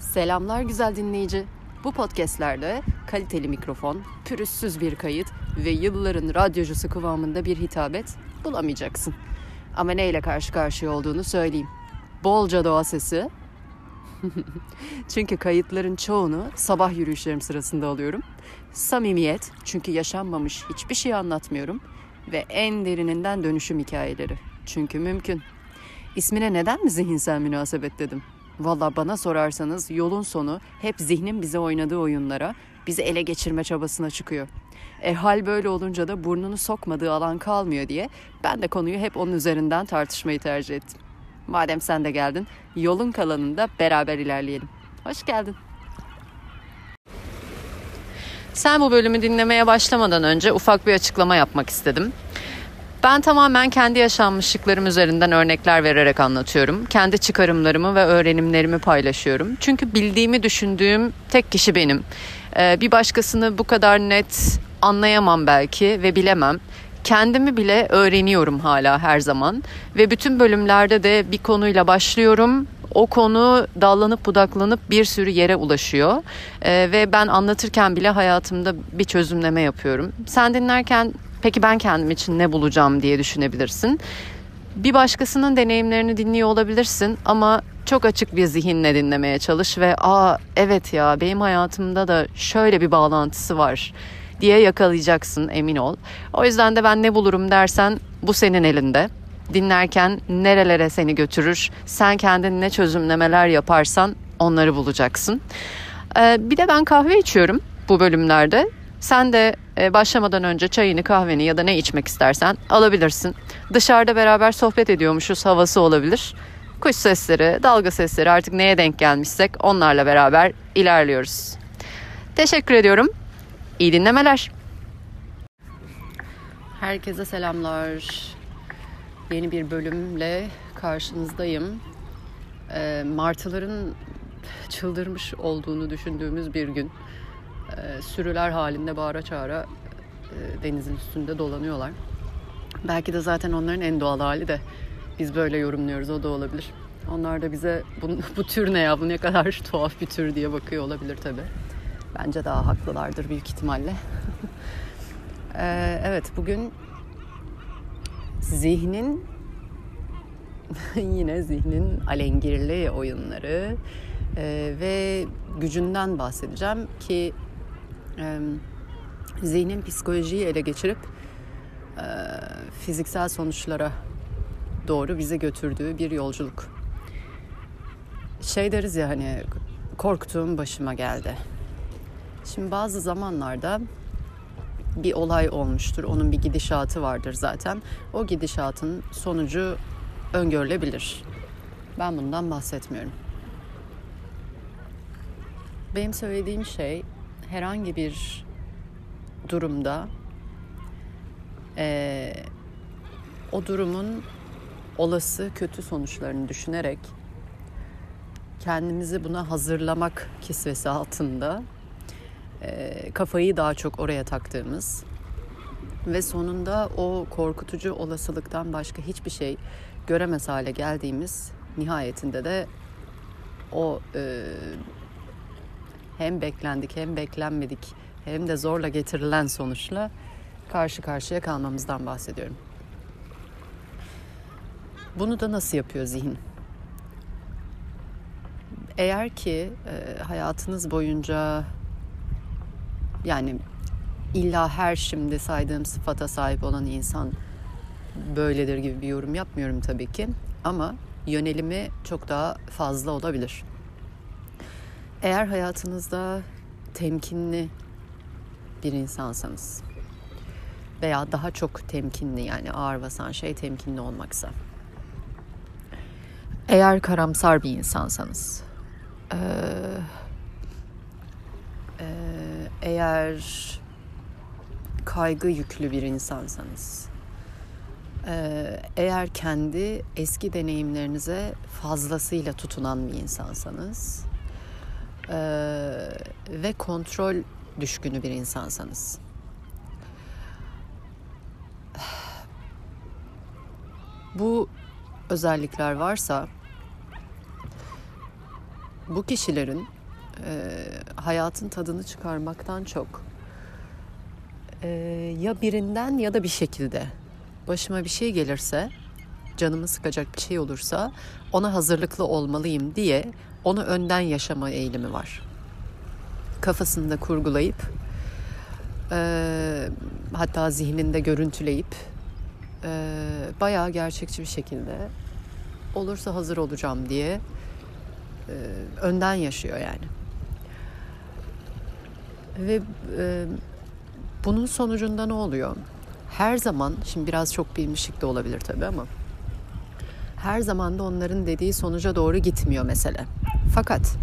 Selamlar güzel dinleyici. Bu podcastlerde kaliteli mikrofon, pürüzsüz bir kayıt ve yılların radyocusu kıvamında bir hitabet bulamayacaksın. Ama neyle karşı karşıya olduğunu söyleyeyim. Bolca doğa sesi. çünkü kayıtların çoğunu sabah yürüyüşlerim sırasında alıyorum. Samimiyet çünkü yaşanmamış hiçbir şey anlatmıyorum. Ve en derininden dönüşüm hikayeleri. Çünkü mümkün. İsmine neden mi zihinsel münasebet dedim? Valla bana sorarsanız yolun sonu hep zihnin bize oynadığı oyunlara, bizi ele geçirme çabasına çıkıyor. E hal böyle olunca da burnunu sokmadığı alan kalmıyor diye ben de konuyu hep onun üzerinden tartışmayı tercih ettim. Madem sen de geldin, yolun kalanında beraber ilerleyelim. Hoş geldin. Sen bu bölümü dinlemeye başlamadan önce ufak bir açıklama yapmak istedim. Ben tamamen kendi yaşanmışlıklarım üzerinden örnekler vererek anlatıyorum. Kendi çıkarımlarımı ve öğrenimlerimi paylaşıyorum. Çünkü bildiğimi düşündüğüm tek kişi benim. Ee, bir başkasını bu kadar net anlayamam belki ve bilemem. Kendimi bile öğreniyorum hala her zaman ve bütün bölümlerde de bir konuyla başlıyorum. O konu dallanıp budaklanıp bir sürü yere ulaşıyor ee, ve ben anlatırken bile hayatımda bir çözümleme yapıyorum. Sen dinlerken peki ben kendim için ne bulacağım diye düşünebilirsin. Bir başkasının deneyimlerini dinliyor olabilirsin ama çok açık bir zihinle dinlemeye çalış ve aa evet ya benim hayatımda da şöyle bir bağlantısı var diye yakalayacaksın emin ol. O yüzden de ben ne bulurum dersen bu senin elinde. Dinlerken nerelere seni götürür, sen kendin ne çözümlemeler yaparsan onları bulacaksın. Ee, bir de ben kahve içiyorum bu bölümlerde. Sen de e, başlamadan önce çayını, kahveni ya da ne içmek istersen alabilirsin. Dışarıda beraber sohbet ediyormuşuz havası olabilir. Kuş sesleri, dalga sesleri artık neye denk gelmişsek onlarla beraber ilerliyoruz. Teşekkür ediyorum. İyi dinlemeler. Herkese selamlar. Yeni bir bölümle karşınızdayım. E, martıların çıldırmış olduğunu düşündüğümüz bir gün. E, sürüler halinde bağıra çağıra e, denizin üstünde dolanıyorlar. Belki de zaten onların en doğal hali de biz böyle yorumluyoruz o da olabilir. Onlar da bize bu, bu tür ne ya bu ne kadar tuhaf bir tür diye bakıyor olabilir tabi. Bence daha haklılardır büyük ihtimalle. ee, evet bugün zihnin yine zihnin alengirli oyunları e, ve gücünden bahsedeceğim ki zihnin psikolojiyi ele geçirip e, fiziksel sonuçlara doğru bize götürdüğü bir yolculuk. Şey deriz ya hani korktuğum başıma geldi. Şimdi bazı zamanlarda bir olay olmuştur. Onun bir gidişatı vardır zaten. O gidişatın sonucu öngörülebilir. Ben bundan bahsetmiyorum. Benim söylediğim şey herhangi bir durumda e, o durumun olası kötü sonuçlarını düşünerek kendimizi buna hazırlamak kisvesi altında e, kafayı daha çok oraya taktığımız ve sonunda o korkutucu olasılıktan başka hiçbir şey göremez hale geldiğimiz nihayetinde de o e, hem beklendik hem beklenmedik hem de zorla getirilen sonuçla karşı karşıya kalmamızdan bahsediyorum. Bunu da nasıl yapıyor zihin? Eğer ki e, hayatınız boyunca yani illa her şimdi saydığım sıfata sahip olan insan böyledir gibi bir yorum yapmıyorum tabii ki. Ama yönelimi çok daha fazla olabilir. Eğer hayatınızda temkinli bir insansanız veya daha çok temkinli yani ağır basan şey temkinli olmaksa. Eğer karamsar bir insansanız, eğer kaygı yüklü bir insansanız, eğer kendi eski deneyimlerinize fazlasıyla tutunan bir insansanız ee, ve kontrol düşkünü bir insansanız. Bu özellikler varsa bu kişilerin e, hayatın tadını çıkarmaktan çok e, ya birinden ya da bir şekilde başıma bir şey gelirse canımı sıkacak bir şey olursa ona hazırlıklı olmalıyım diye onu önden yaşama eğilimi var. Kafasında kurgulayıp e, hatta zihninde görüntüleyip e, bayağı gerçekçi bir şekilde olursa hazır olacağım diye e, önden yaşıyor yani. Ve e, bunun sonucunda ne oluyor? Her zaman, şimdi biraz çok bilmişlik de olabilir tabii ama her zaman da onların dediği sonuca doğru gitmiyor mesele. Fakat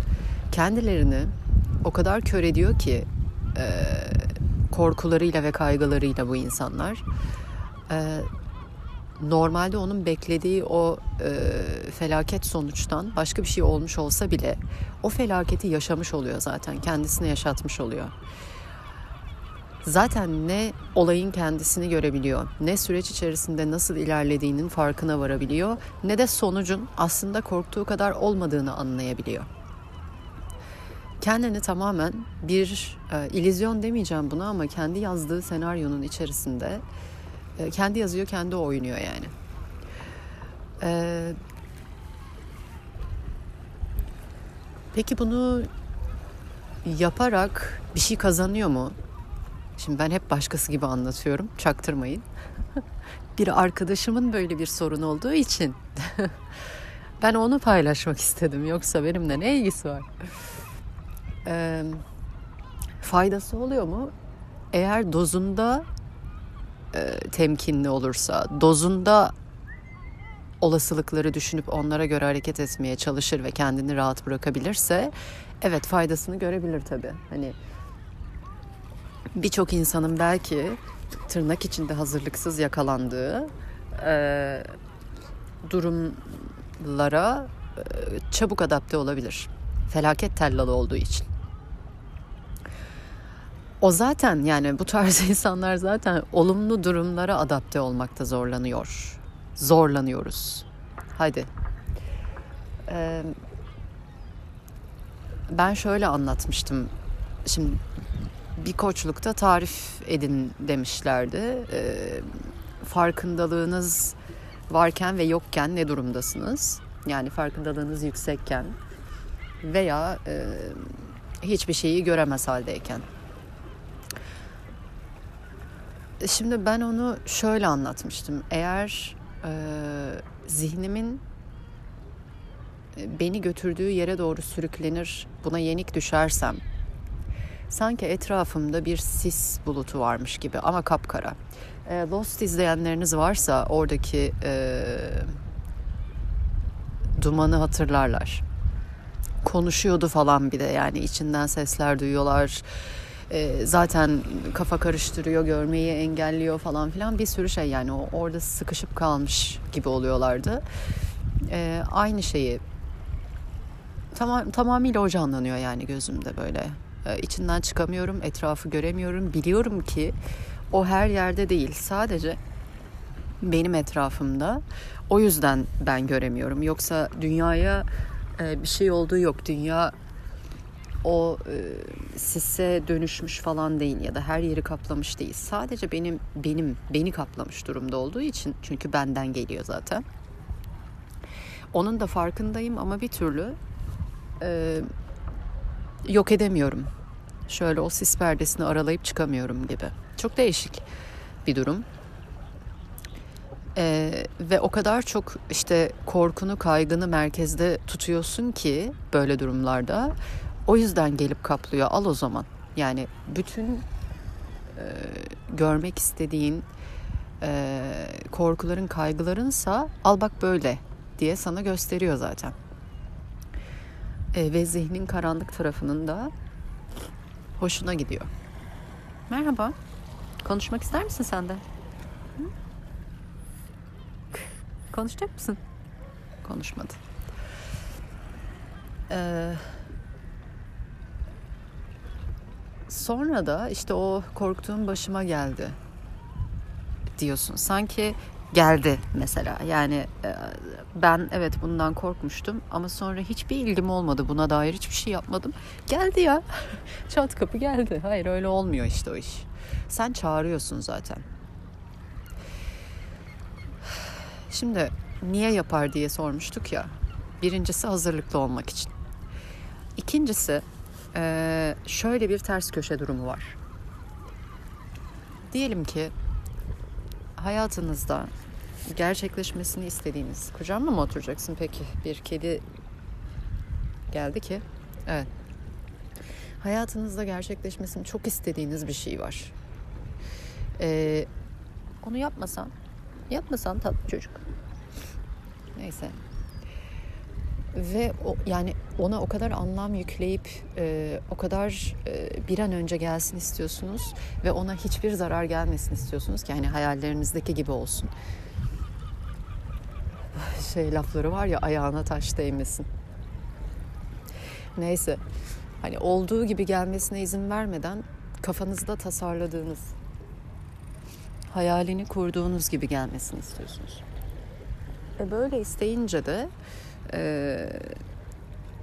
kendilerini o kadar kör ediyor ki e, korkularıyla ve kaygılarıyla bu insanlar. E, normalde onun beklediği o e, felaket sonuçtan başka bir şey olmuş olsa bile o felaketi yaşamış oluyor zaten. Kendisine yaşatmış oluyor. Zaten ne olayın kendisini görebiliyor, ne süreç içerisinde nasıl ilerlediğinin farkına varabiliyor, ne de sonucun aslında korktuğu kadar olmadığını anlayabiliyor kendini tamamen bir e, illüzyon demeyeceğim buna ama kendi yazdığı senaryonun içerisinde e, kendi yazıyor, kendi oynuyor yani. E, peki bunu yaparak bir şey kazanıyor mu? Şimdi ben hep başkası gibi anlatıyorum, çaktırmayın. bir arkadaşımın böyle bir sorun olduğu için ben onu paylaşmak istedim. Yoksa benimle ne ilgisi var? e, faydası oluyor mu? Eğer dozunda e, temkinli olursa, dozunda olasılıkları düşünüp onlara göre hareket etmeye çalışır ve kendini rahat bırakabilirse evet faydasını görebilir tabii. Hani birçok insanın belki tırnak içinde hazırlıksız yakalandığı e, durumlara e, çabuk adapte olabilir. Felaket tellalı olduğu için. O zaten yani bu tarz insanlar zaten olumlu durumlara adapte olmakta zorlanıyor. Zorlanıyoruz. Hadi. Ee, ben şöyle anlatmıştım. Şimdi bir koçlukta tarif edin demişlerdi. Ee, farkındalığınız varken ve yokken ne durumdasınız? Yani farkındalığınız yüksekken veya e, hiçbir şeyi göremez haldeyken Şimdi ben onu şöyle anlatmıştım. Eğer e, zihnimin e, beni götürdüğü yere doğru sürüklenir, buna yenik düşersem, sanki etrafımda bir sis bulutu varmış gibi ama kapkara. E, Lost izleyenleriniz varsa oradaki e, dumanı hatırlarlar. Konuşuyordu falan bir de yani içinden sesler duyuyorlar e, zaten kafa karıştırıyor, görmeyi engelliyor falan filan bir sürü şey yani o orada sıkışıp kalmış gibi oluyorlardı. E, aynı şeyi tamam tamamıyla o canlanıyor yani gözümde böyle. E, içinden çıkamıyorum, etrafı göremiyorum. Biliyorum ki o her yerde değil. Sadece benim etrafımda. O yüzden ben göremiyorum. Yoksa dünyaya e, bir şey olduğu yok. Dünya o e, sise dönüşmüş falan değil ya da her yeri kaplamış değil. Sadece benim benim beni kaplamış durumda olduğu için çünkü benden geliyor zaten. Onun da farkındayım ama bir türlü e, yok edemiyorum. Şöyle o sis perdesini aralayıp çıkamıyorum gibi. Çok değişik bir durum. Ee, ve o kadar çok işte korkunu, kaygını merkezde tutuyorsun ki böyle durumlarda o yüzden gelip kaplıyor. Al o zaman. Yani bütün e, görmek istediğin e, korkuların, kaygılarınsa al bak böyle diye sana gösteriyor zaten. E, ve zihnin karanlık tarafının da hoşuna gidiyor. Merhaba. Konuşmak ister misin sen de? Hı? Konuşacak mısın? Konuşmadı. Eee Sonra da işte o korktuğum başıma geldi diyorsun. Sanki geldi mesela. Yani e, ben evet bundan korkmuştum ama sonra hiçbir ilgim olmadı. Buna dair hiçbir şey yapmadım. Geldi ya. Çat kapı geldi. Hayır öyle olmuyor işte o iş. Sen çağırıyorsun zaten. Şimdi niye yapar diye sormuştuk ya. Birincisi hazırlıklı olmak için. İkincisi e, şöyle bir ters köşe durumu var. Diyelim ki hayatınızda gerçekleşmesini istediğiniz kucağıma mı oturacaksın? Peki bir kedi geldi ki evet hayatınızda gerçekleşmesini çok istediğiniz bir şey var. Ee, onu yapmasan yapmasan tatlı çocuk. Neyse ve o, yani ona o kadar anlam yükleyip e, o kadar e, bir an önce gelsin istiyorsunuz ve ona hiçbir zarar gelmesin istiyorsunuz ki hani hayallerinizdeki gibi olsun. Şey lafları var ya ayağına taş değmesin. Neyse hani olduğu gibi gelmesine izin vermeden kafanızda tasarladığınız hayalini kurduğunuz gibi gelmesini istiyorsunuz. E böyle isteyince de e,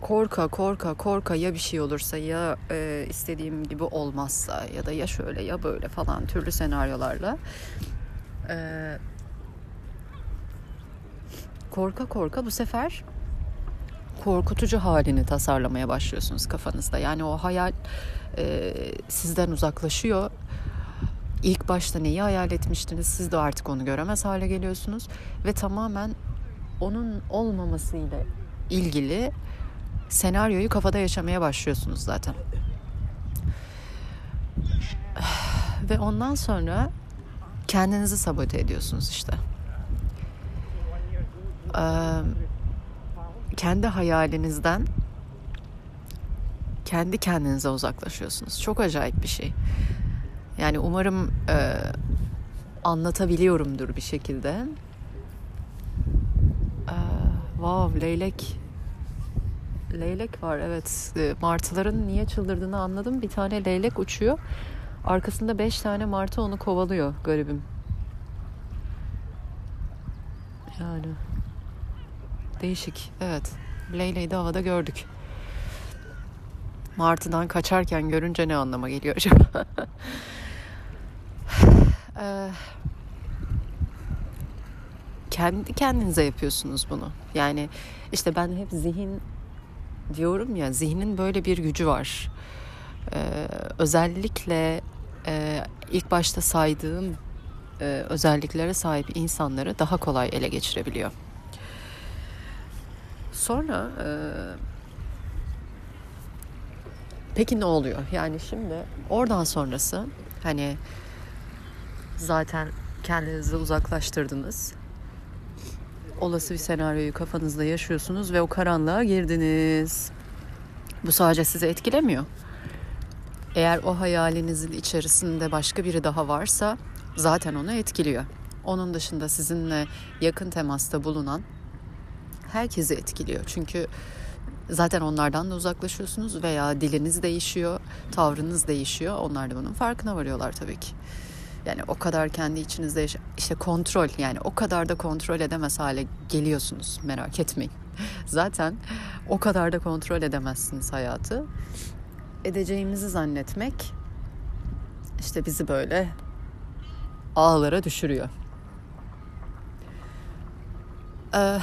korka korka korka ya bir şey olursa ya e, istediğim gibi olmazsa ya da ya şöyle ya böyle falan türlü senaryolarla e, korka korka bu sefer korkutucu halini tasarlamaya başlıyorsunuz kafanızda. Yani o hayal e, sizden uzaklaşıyor. İlk başta neyi hayal etmiştiniz siz de artık onu göremez hale geliyorsunuz ve tamamen onun olmamasıyla ilgili senaryoyu kafada yaşamaya başlıyorsunuz zaten. Ve ondan sonra kendinizi sabote ediyorsunuz işte. Ee, kendi hayalinizden kendi kendinize uzaklaşıyorsunuz. Çok acayip bir şey. Yani umarım e, anlatabiliyorumdur bir şekilde. Wow, leylek. Leylek var evet. Ee, martıların niye çıldırdığını anladım. Bir tane leylek uçuyor. Arkasında beş tane martı onu kovalıyor garibim. Yani değişik. Evet. Leyleği de havada gördük. Martıdan kaçarken görünce ne anlama geliyor acaba? ee, kendi kendinize yapıyorsunuz bunu. Yani işte ben hep zihin diyorum ya zihnin böyle bir gücü var. Ee, özellikle e, ilk başta saydığım e, özelliklere sahip insanları daha kolay ele geçirebiliyor. Sonra e, peki ne oluyor? Yani şimdi oradan sonrası hani zaten kendinizi uzaklaştırdınız olası bir senaryoyu kafanızda yaşıyorsunuz ve o karanlığa girdiniz. Bu sadece sizi etkilemiyor. Eğer o hayalinizin içerisinde başka biri daha varsa zaten onu etkiliyor. Onun dışında sizinle yakın temasta bulunan herkesi etkiliyor. Çünkü zaten onlardan da uzaklaşıyorsunuz veya diliniz değişiyor, tavrınız değişiyor. Onlar da bunun farkına varıyorlar tabii ki. Yani o kadar kendi içinizde işte kontrol yani o kadar da kontrol edemez hale geliyorsunuz merak etmeyin. Zaten o kadar da kontrol edemezsiniz hayatı. Edeceğimizi zannetmek işte bizi böyle ağlara düşürüyor. Ee,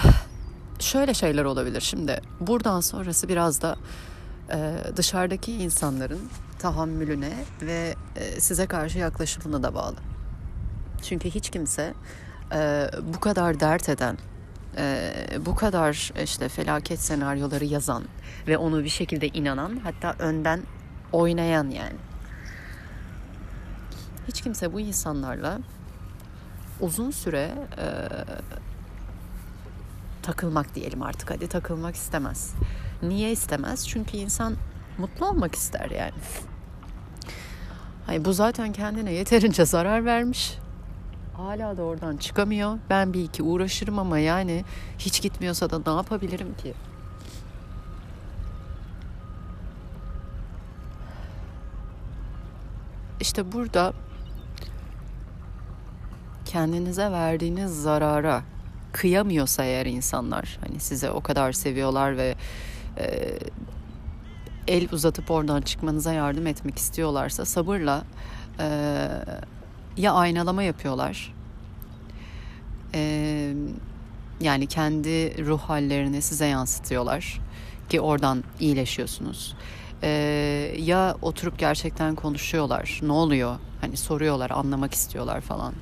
şöyle şeyler olabilir şimdi. Buradan sonrası biraz da e, dışarıdaki insanların tahammülüne ve e, size karşı yaklaşımına da bağlı. Çünkü hiç kimse e, bu kadar dert eden, e, bu kadar işte felaket senaryoları yazan ve onu bir şekilde inanan, hatta önden oynayan yani. Hiç kimse bu insanlarla uzun süre e, takılmak diyelim artık hadi takılmak istemez. Niye istemez? Çünkü insan mutlu olmak ister yani. Hani bu zaten kendine yeterince zarar vermiş. Hala da oradan çıkamıyor. Ben bir iki uğraşırım ama yani hiç gitmiyorsa da ne yapabilirim ki? İşte burada kendinize verdiğiniz zarara kıyamıyorsa eğer insanlar hani size o kadar seviyorlar ve el uzatıp oradan çıkmanıza yardım etmek istiyorlarsa sabırla e, ya aynalama yapıyorlar e, yani kendi ruh hallerini size yansıtıyorlar ki oradan iyileşiyorsunuz. E, ya oturup gerçekten konuşuyorlar ne oluyor hani soruyorlar anlamak istiyorlar falan.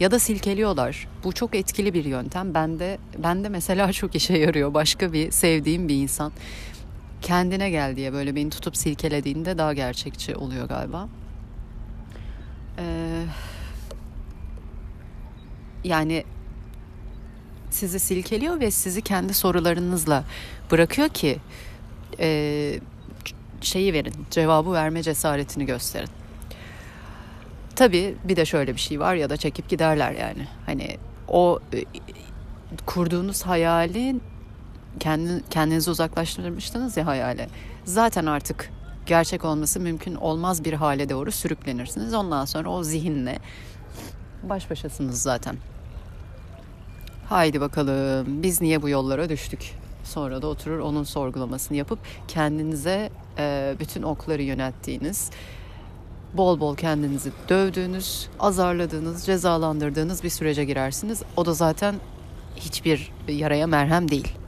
Ya da silkeliyorlar. Bu çok etkili bir yöntem. Bende bende mesela çok işe yarıyor. Başka bir sevdiğim bir insan kendine gel diye böyle beni tutup silkelediğinde daha gerçekçi oluyor galiba. Ee, yani sizi silkeliyor ve sizi kendi sorularınızla bırakıyor ki e, şeyi verin, cevabı verme cesaretini gösterin. Tabii bir de şöyle bir şey var ya da çekip giderler yani. Hani o e, kurduğunuz hayalin kendi, kendinizi uzaklaştırmıştınız ya hayale. Zaten artık gerçek olması mümkün olmaz bir hale doğru sürüklenirsiniz. Ondan sonra o zihinle baş başasınız zaten. Haydi bakalım biz niye bu yollara düştük? Sonra da oturur onun sorgulamasını yapıp kendinize e, bütün okları yönelttiğiniz, bol bol kendinizi dövdüğünüz, azarladığınız, cezalandırdığınız bir sürece girersiniz. O da zaten hiçbir yaraya merhem değil.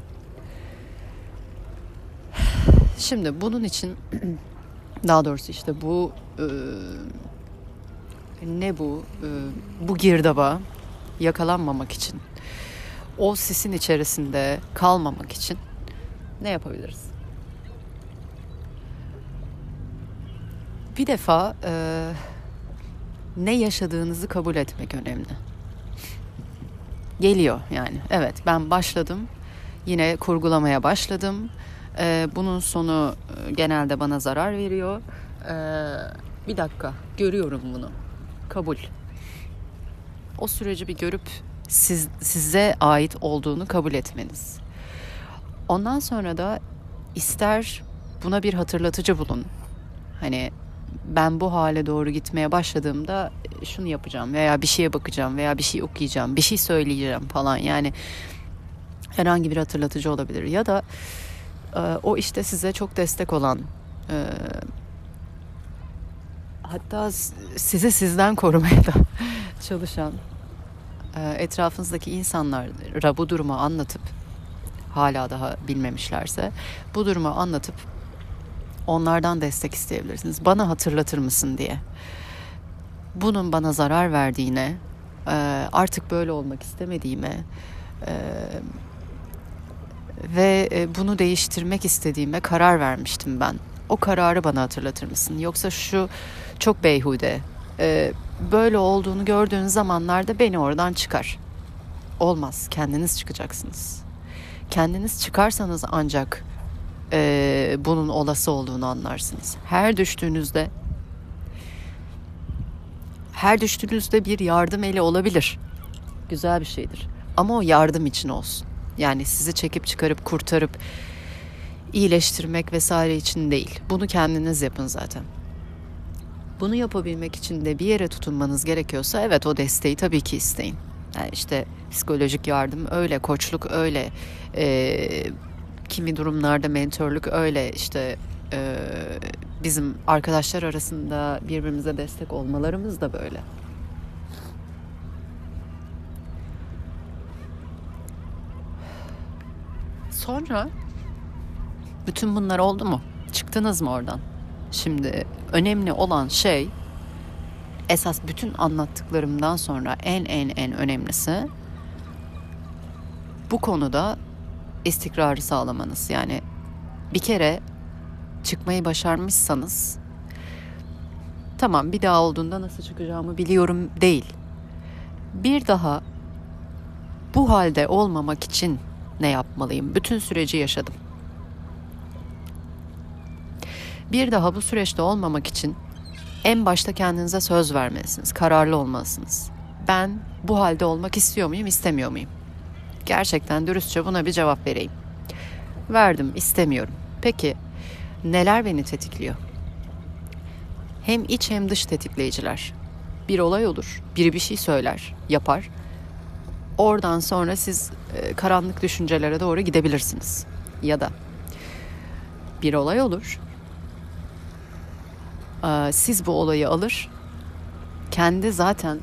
Şimdi bunun için daha doğrusu işte bu e, ne bu e, bu girdaba yakalanmamak için o sisin içerisinde kalmamak için ne yapabiliriz? Bir defa e, ne yaşadığınızı kabul etmek önemli. Geliyor yani. Evet ben başladım. Yine kurgulamaya başladım e, bunun sonu e, genelde bana zarar veriyor. E, bir dakika görüyorum bunu. Kabul. O süreci bir görüp siz, size ait olduğunu kabul etmeniz. Ondan sonra da ister buna bir hatırlatıcı bulun. Hani ben bu hale doğru gitmeye başladığımda şunu yapacağım veya bir şeye bakacağım veya bir şey okuyacağım, bir şey söyleyeceğim falan. Yani herhangi bir hatırlatıcı olabilir ya da ee, o işte size çok destek olan e, hatta sizi sizden korumaya da çalışan e, etrafınızdaki insanlara bu durumu anlatıp hala daha bilmemişlerse bu durumu anlatıp onlardan destek isteyebilirsiniz. Bana hatırlatır mısın diye. Bunun bana zarar verdiğine, e, artık böyle olmak istemediğime, ve e, bunu değiştirmek istediğime karar vermiştim ben. O kararı bana hatırlatır mısın? Yoksa şu çok beyhude. E, böyle olduğunu gördüğün zamanlarda beni oradan çıkar. Olmaz. Kendiniz çıkacaksınız. Kendiniz çıkarsanız ancak e, bunun olası olduğunu anlarsınız. Her düştüğünüzde her düştüğünüzde bir yardım eli olabilir. Güzel bir şeydir. Ama o yardım için olsun. Yani sizi çekip çıkarıp kurtarıp iyileştirmek vesaire için değil. Bunu kendiniz yapın zaten. Bunu yapabilmek için de bir yere tutunmanız gerekiyorsa evet o desteği tabii ki isteyin. Yani işte psikolojik yardım öyle, koçluk öyle, e, kimi durumlarda mentörlük öyle işte e, bizim arkadaşlar arasında birbirimize destek olmalarımız da böyle. Sonra bütün bunlar oldu mu? Çıktınız mı oradan? Şimdi önemli olan şey esas bütün anlattıklarımdan sonra en en en önemlisi bu konuda istikrarı sağlamanız. Yani bir kere çıkmayı başarmışsanız tamam bir daha olduğunda nasıl çıkacağımı biliyorum değil. Bir daha bu halde olmamak için ne yapmalıyım? Bütün süreci yaşadım. Bir daha bu süreçte olmamak için en başta kendinize söz vermelisiniz. Kararlı olmalısınız. Ben bu halde olmak istiyor muyum, istemiyor muyum? Gerçekten dürüstçe buna bir cevap vereyim. Verdim, istemiyorum. Peki neler beni tetikliyor? Hem iç hem dış tetikleyiciler. Bir olay olur. Biri bir şey söyler, yapar. Oradan sonra siz e, karanlık düşüncelere doğru gidebilirsiniz. Ya da bir olay olur. E, siz bu olayı alır. Kendi zaten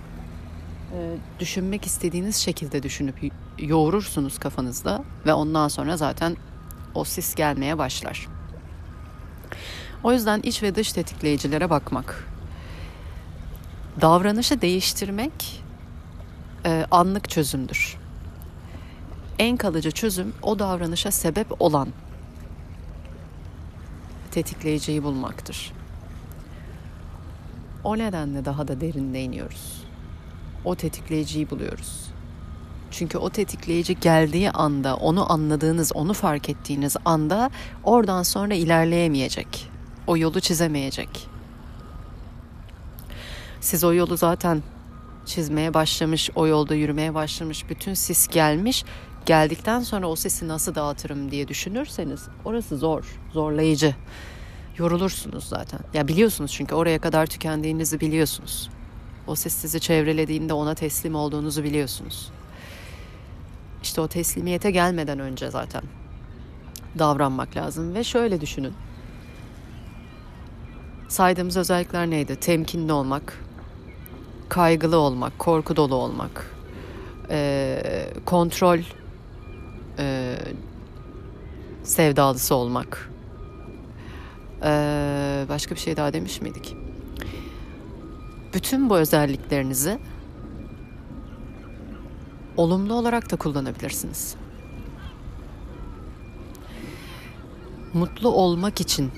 e, düşünmek istediğiniz şekilde düşünüp yoğurursunuz kafanızda ve ondan sonra zaten o sis gelmeye başlar. O yüzden iç ve dış tetikleyicilere bakmak. Davranışı değiştirmek e, anlık çözümdür. En kalıcı çözüm o davranışa sebep olan tetikleyiciyi bulmaktır. O nedenle daha da derinine iniyoruz. O tetikleyiciyi buluyoruz. Çünkü o tetikleyici geldiği anda, onu anladığınız, onu fark ettiğiniz anda oradan sonra ilerleyemeyecek. O yolu çizemeyecek. Siz o yolu zaten çizmeye başlamış, o yolda yürümeye başlamış, bütün sis gelmiş. Geldikten sonra o sesi nasıl dağıtırım diye düşünürseniz orası zor, zorlayıcı. Yorulursunuz zaten. Ya biliyorsunuz çünkü oraya kadar tükendiğinizi biliyorsunuz. O ses sizi çevrelediğinde ona teslim olduğunuzu biliyorsunuz. İşte o teslimiyete gelmeden önce zaten davranmak lazım ve şöyle düşünün. Saydığımız özellikler neydi? Temkinli olmak, kaygılı olmak, korku dolu olmak, e, kontrol e, sevdalısı olmak. E, başka bir şey daha demiş miydik? Bütün bu özelliklerinizi olumlu olarak da kullanabilirsiniz. Mutlu olmak için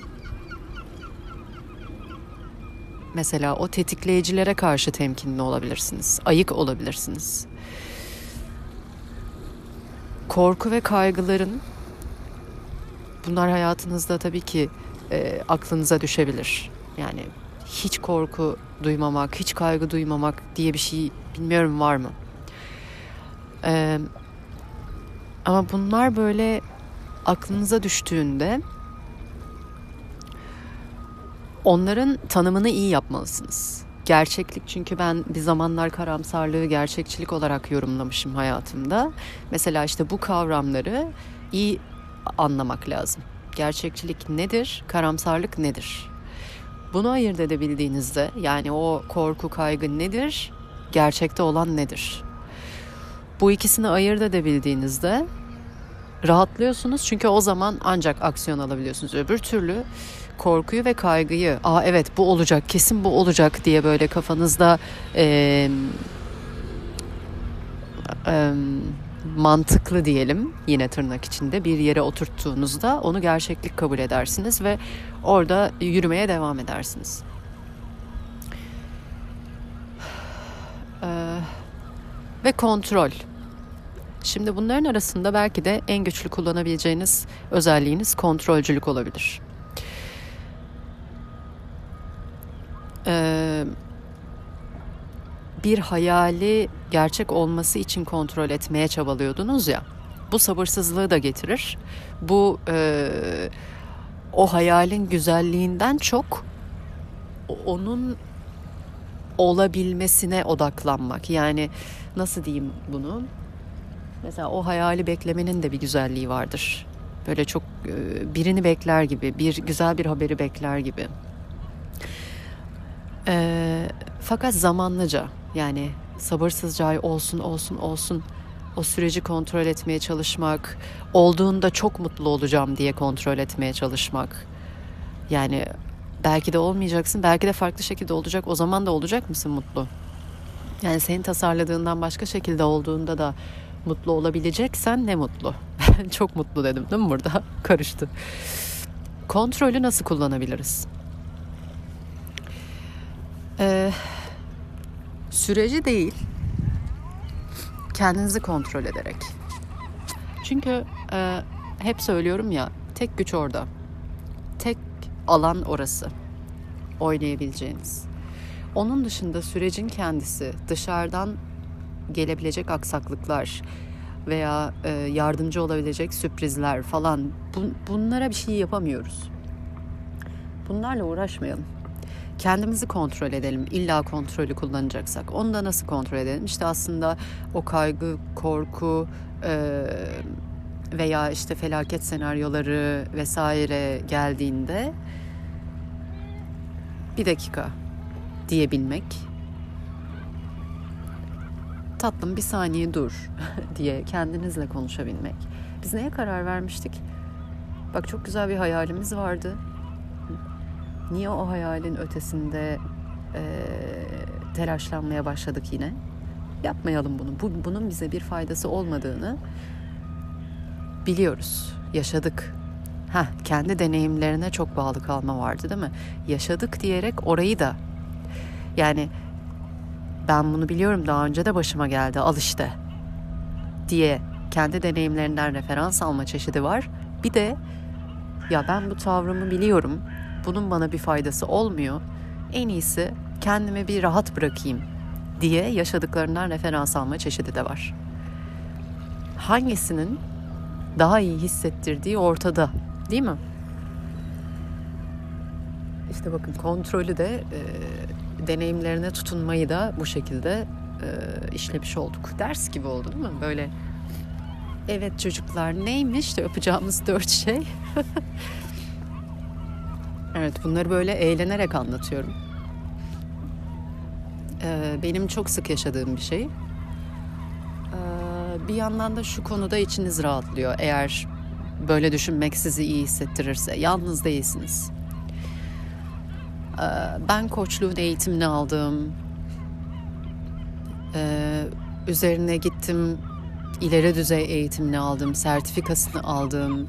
mesela o tetikleyicilere karşı temkinli olabilirsiniz. Ayık olabilirsiniz. Korku ve kaygıların bunlar hayatınızda tabii ki e, aklınıza düşebilir. Yani hiç korku duymamak, hiç kaygı duymamak diye bir şey bilmiyorum var mı? Ee, ama bunlar böyle aklınıza düştüğünde onların tanımını iyi yapmalısınız. Gerçeklik çünkü ben bir zamanlar karamsarlığı gerçekçilik olarak yorumlamışım hayatımda. Mesela işte bu kavramları iyi anlamak lazım. Gerçekçilik nedir? Karamsarlık nedir? Bunu ayırt edebildiğinizde yani o korku kaygı nedir? Gerçekte olan nedir? Bu ikisini ayırt edebildiğinizde rahatlıyorsunuz çünkü o zaman ancak aksiyon alabiliyorsunuz. Öbür türlü korkuyu ve kaygıyı, aa evet bu olacak, kesin bu olacak diye böyle kafanızda e, e, mantıklı diyelim yine tırnak içinde bir yere oturttuğunuzda onu gerçeklik kabul edersiniz ve orada yürümeye devam edersiniz. Ee, ve kontrol. Şimdi bunların arasında belki de en güçlü kullanabileceğiniz özelliğiniz kontrolcülük olabilir. Ee, bir hayali gerçek olması için kontrol etmeye çabalıyordunuz ya. Bu sabırsızlığı da getirir. Bu e, o hayalin güzelliğinden çok onun olabilmesine odaklanmak. Yani nasıl diyeyim bunu? Mesela o hayali beklemenin de bir güzelliği vardır. Böyle çok e, birini bekler gibi, bir güzel bir haberi bekler gibi. E, fakat zamanlıca yani sabırsızca olsun olsun olsun o süreci kontrol etmeye çalışmak, olduğunda çok mutlu olacağım diye kontrol etmeye çalışmak. Yani belki de olmayacaksın, belki de farklı şekilde olacak. O zaman da olacak mısın mutlu? Yani senin tasarladığından başka şekilde olduğunda da mutlu olabileceksen ne mutlu. çok mutlu dedim değil mi burada? Karıştı. Kontrolü nasıl kullanabiliriz? Ee, süreci değil, kendinizi kontrol ederek. Çünkü e, hep söylüyorum ya, tek güç orada. Tek alan orası. Oynayabileceğiniz. Onun dışında sürecin kendisi dışarıdan gelebilecek aksaklıklar veya e, yardımcı olabilecek sürprizler falan bu, bunlara bir şey yapamıyoruz. Bunlarla uğraşmayalım kendimizi kontrol edelim. İlla kontrolü kullanacaksak. Onu da nasıl kontrol edelim? İşte aslında o kaygı, korku e, veya işte felaket senaryoları vesaire geldiğinde bir dakika diyebilmek. Tatlım bir saniye dur diye kendinizle konuşabilmek. Biz neye karar vermiştik? Bak çok güzel bir hayalimiz vardı. Niye o hayalin ötesinde e, telaşlanmaya başladık yine? Yapmayalım bunu. Bu, bunun bize bir faydası olmadığını biliyoruz. Yaşadık. Ha, kendi deneyimlerine çok bağlı kalma vardı değil mi? Yaşadık diyerek orayı da yani ben bunu biliyorum daha önce de başıma geldi al işte diye kendi deneyimlerinden referans alma çeşidi var. Bir de ya ben bu tavrımı biliyorum. Bunun bana bir faydası olmuyor. En iyisi kendimi bir rahat bırakayım diye yaşadıklarından referans alma çeşidi de var. Hangisinin daha iyi hissettirdiği ortada, değil mi? İşte bakın kontrolü de e, deneyimlerine tutunmayı da bu şekilde e, işlemiş olduk. Ders gibi oldu değil mi? Böyle Evet çocuklar neymiş de yapacağımız dört şey? evet bunları böyle eğlenerek anlatıyorum. Ee, benim çok sık yaşadığım bir şey. Ee, bir yandan da şu konuda içiniz rahatlıyor. Eğer böyle düşünmek sizi iyi hissettirirse. Yalnız değilsiniz. Ee, ben koçluğun eğitimini aldım. Ee, üzerine gittim ileri düzey eğitimini aldım, sertifikasını aldım.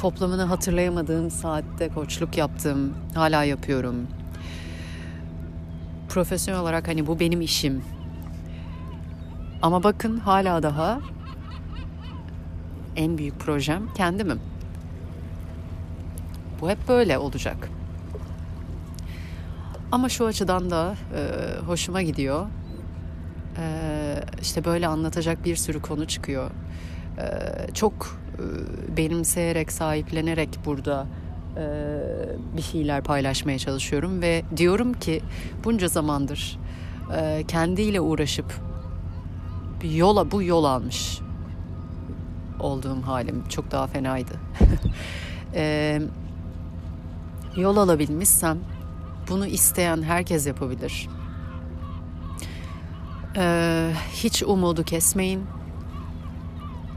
Toplamını hatırlayamadığım saatte koçluk yaptım. Hala yapıyorum. Profesyonel olarak hani bu benim işim. Ama bakın hala daha en büyük projem kendimim. Bu hep böyle olacak. Ama şu açıdan da e, hoşuma gidiyor. Ee, işte böyle anlatacak bir sürü konu çıkıyor. Ee, çok e, benimseyerek, sahiplenerek burada e, bir şeyler paylaşmaya çalışıyorum ve diyorum ki bunca zamandır e, kendiyle uğraşıp yola bu yol almış olduğum halim çok daha fenaydı. e, yol alabilmişsem bunu isteyen herkes yapabilir. Ee, hiç umudu kesmeyin.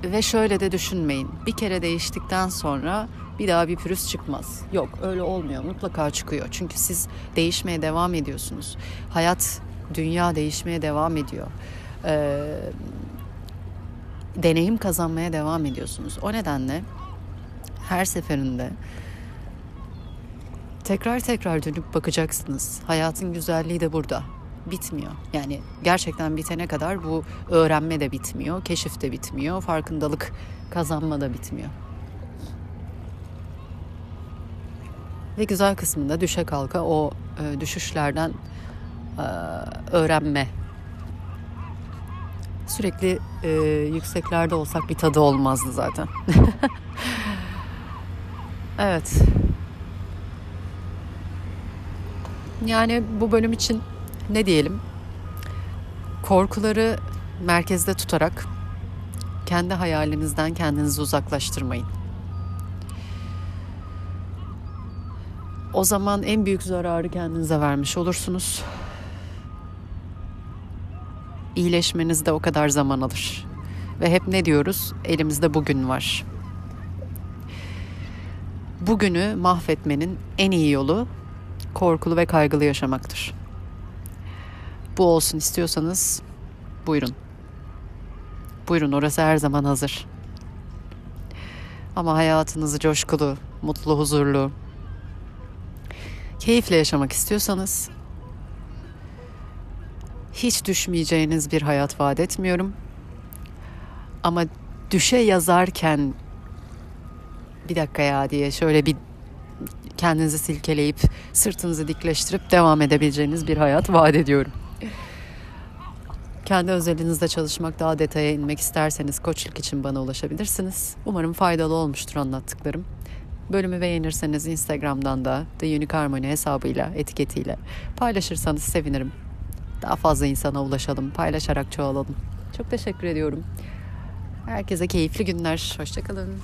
Ve şöyle de düşünmeyin. Bir kere değiştikten sonra bir daha bir pürüz çıkmaz. Yok öyle olmuyor. Mutlaka çıkıyor. Çünkü siz değişmeye devam ediyorsunuz. Hayat, dünya değişmeye devam ediyor. Ee, deneyim kazanmaya devam ediyorsunuz. O nedenle her seferinde tekrar tekrar dönüp bakacaksınız. Hayatın güzelliği de burada bitmiyor. Yani gerçekten bitene kadar bu öğrenme de bitmiyor, keşif de bitmiyor, farkındalık kazanma da bitmiyor. Ve güzel kısmında düşe kalka o e, düşüşlerden e, öğrenme. Sürekli e, yükseklerde olsak bir tadı olmazdı zaten. evet. Yani bu bölüm için ne diyelim korkuları merkezde tutarak kendi hayalinizden kendinizi uzaklaştırmayın. O zaman en büyük zararı kendinize vermiş olursunuz. İyileşmeniz de o kadar zaman alır. Ve hep ne diyoruz? Elimizde bugün var. Bugünü mahvetmenin en iyi yolu korkulu ve kaygılı yaşamaktır bu olsun istiyorsanız buyurun. Buyurun orası her zaman hazır. Ama hayatınızı coşkulu, mutlu, huzurlu, keyifle yaşamak istiyorsanız hiç düşmeyeceğiniz bir hayat vaat etmiyorum. Ama düşe yazarken bir dakika ya diye şöyle bir kendinizi silkeleyip sırtınızı dikleştirip devam edebileceğiniz bir hayat vaat ediyorum. Kendi özelinizde çalışmak, daha detaya inmek isterseniz koçluk için bana ulaşabilirsiniz. Umarım faydalı olmuştur anlattıklarım. Bölümü beğenirseniz Instagram'dan da The Unique Harmony hesabıyla, etiketiyle paylaşırsanız sevinirim. Daha fazla insana ulaşalım, paylaşarak çoğalalım. Çok teşekkür ediyorum. Herkese keyifli günler. Hoşçakalın.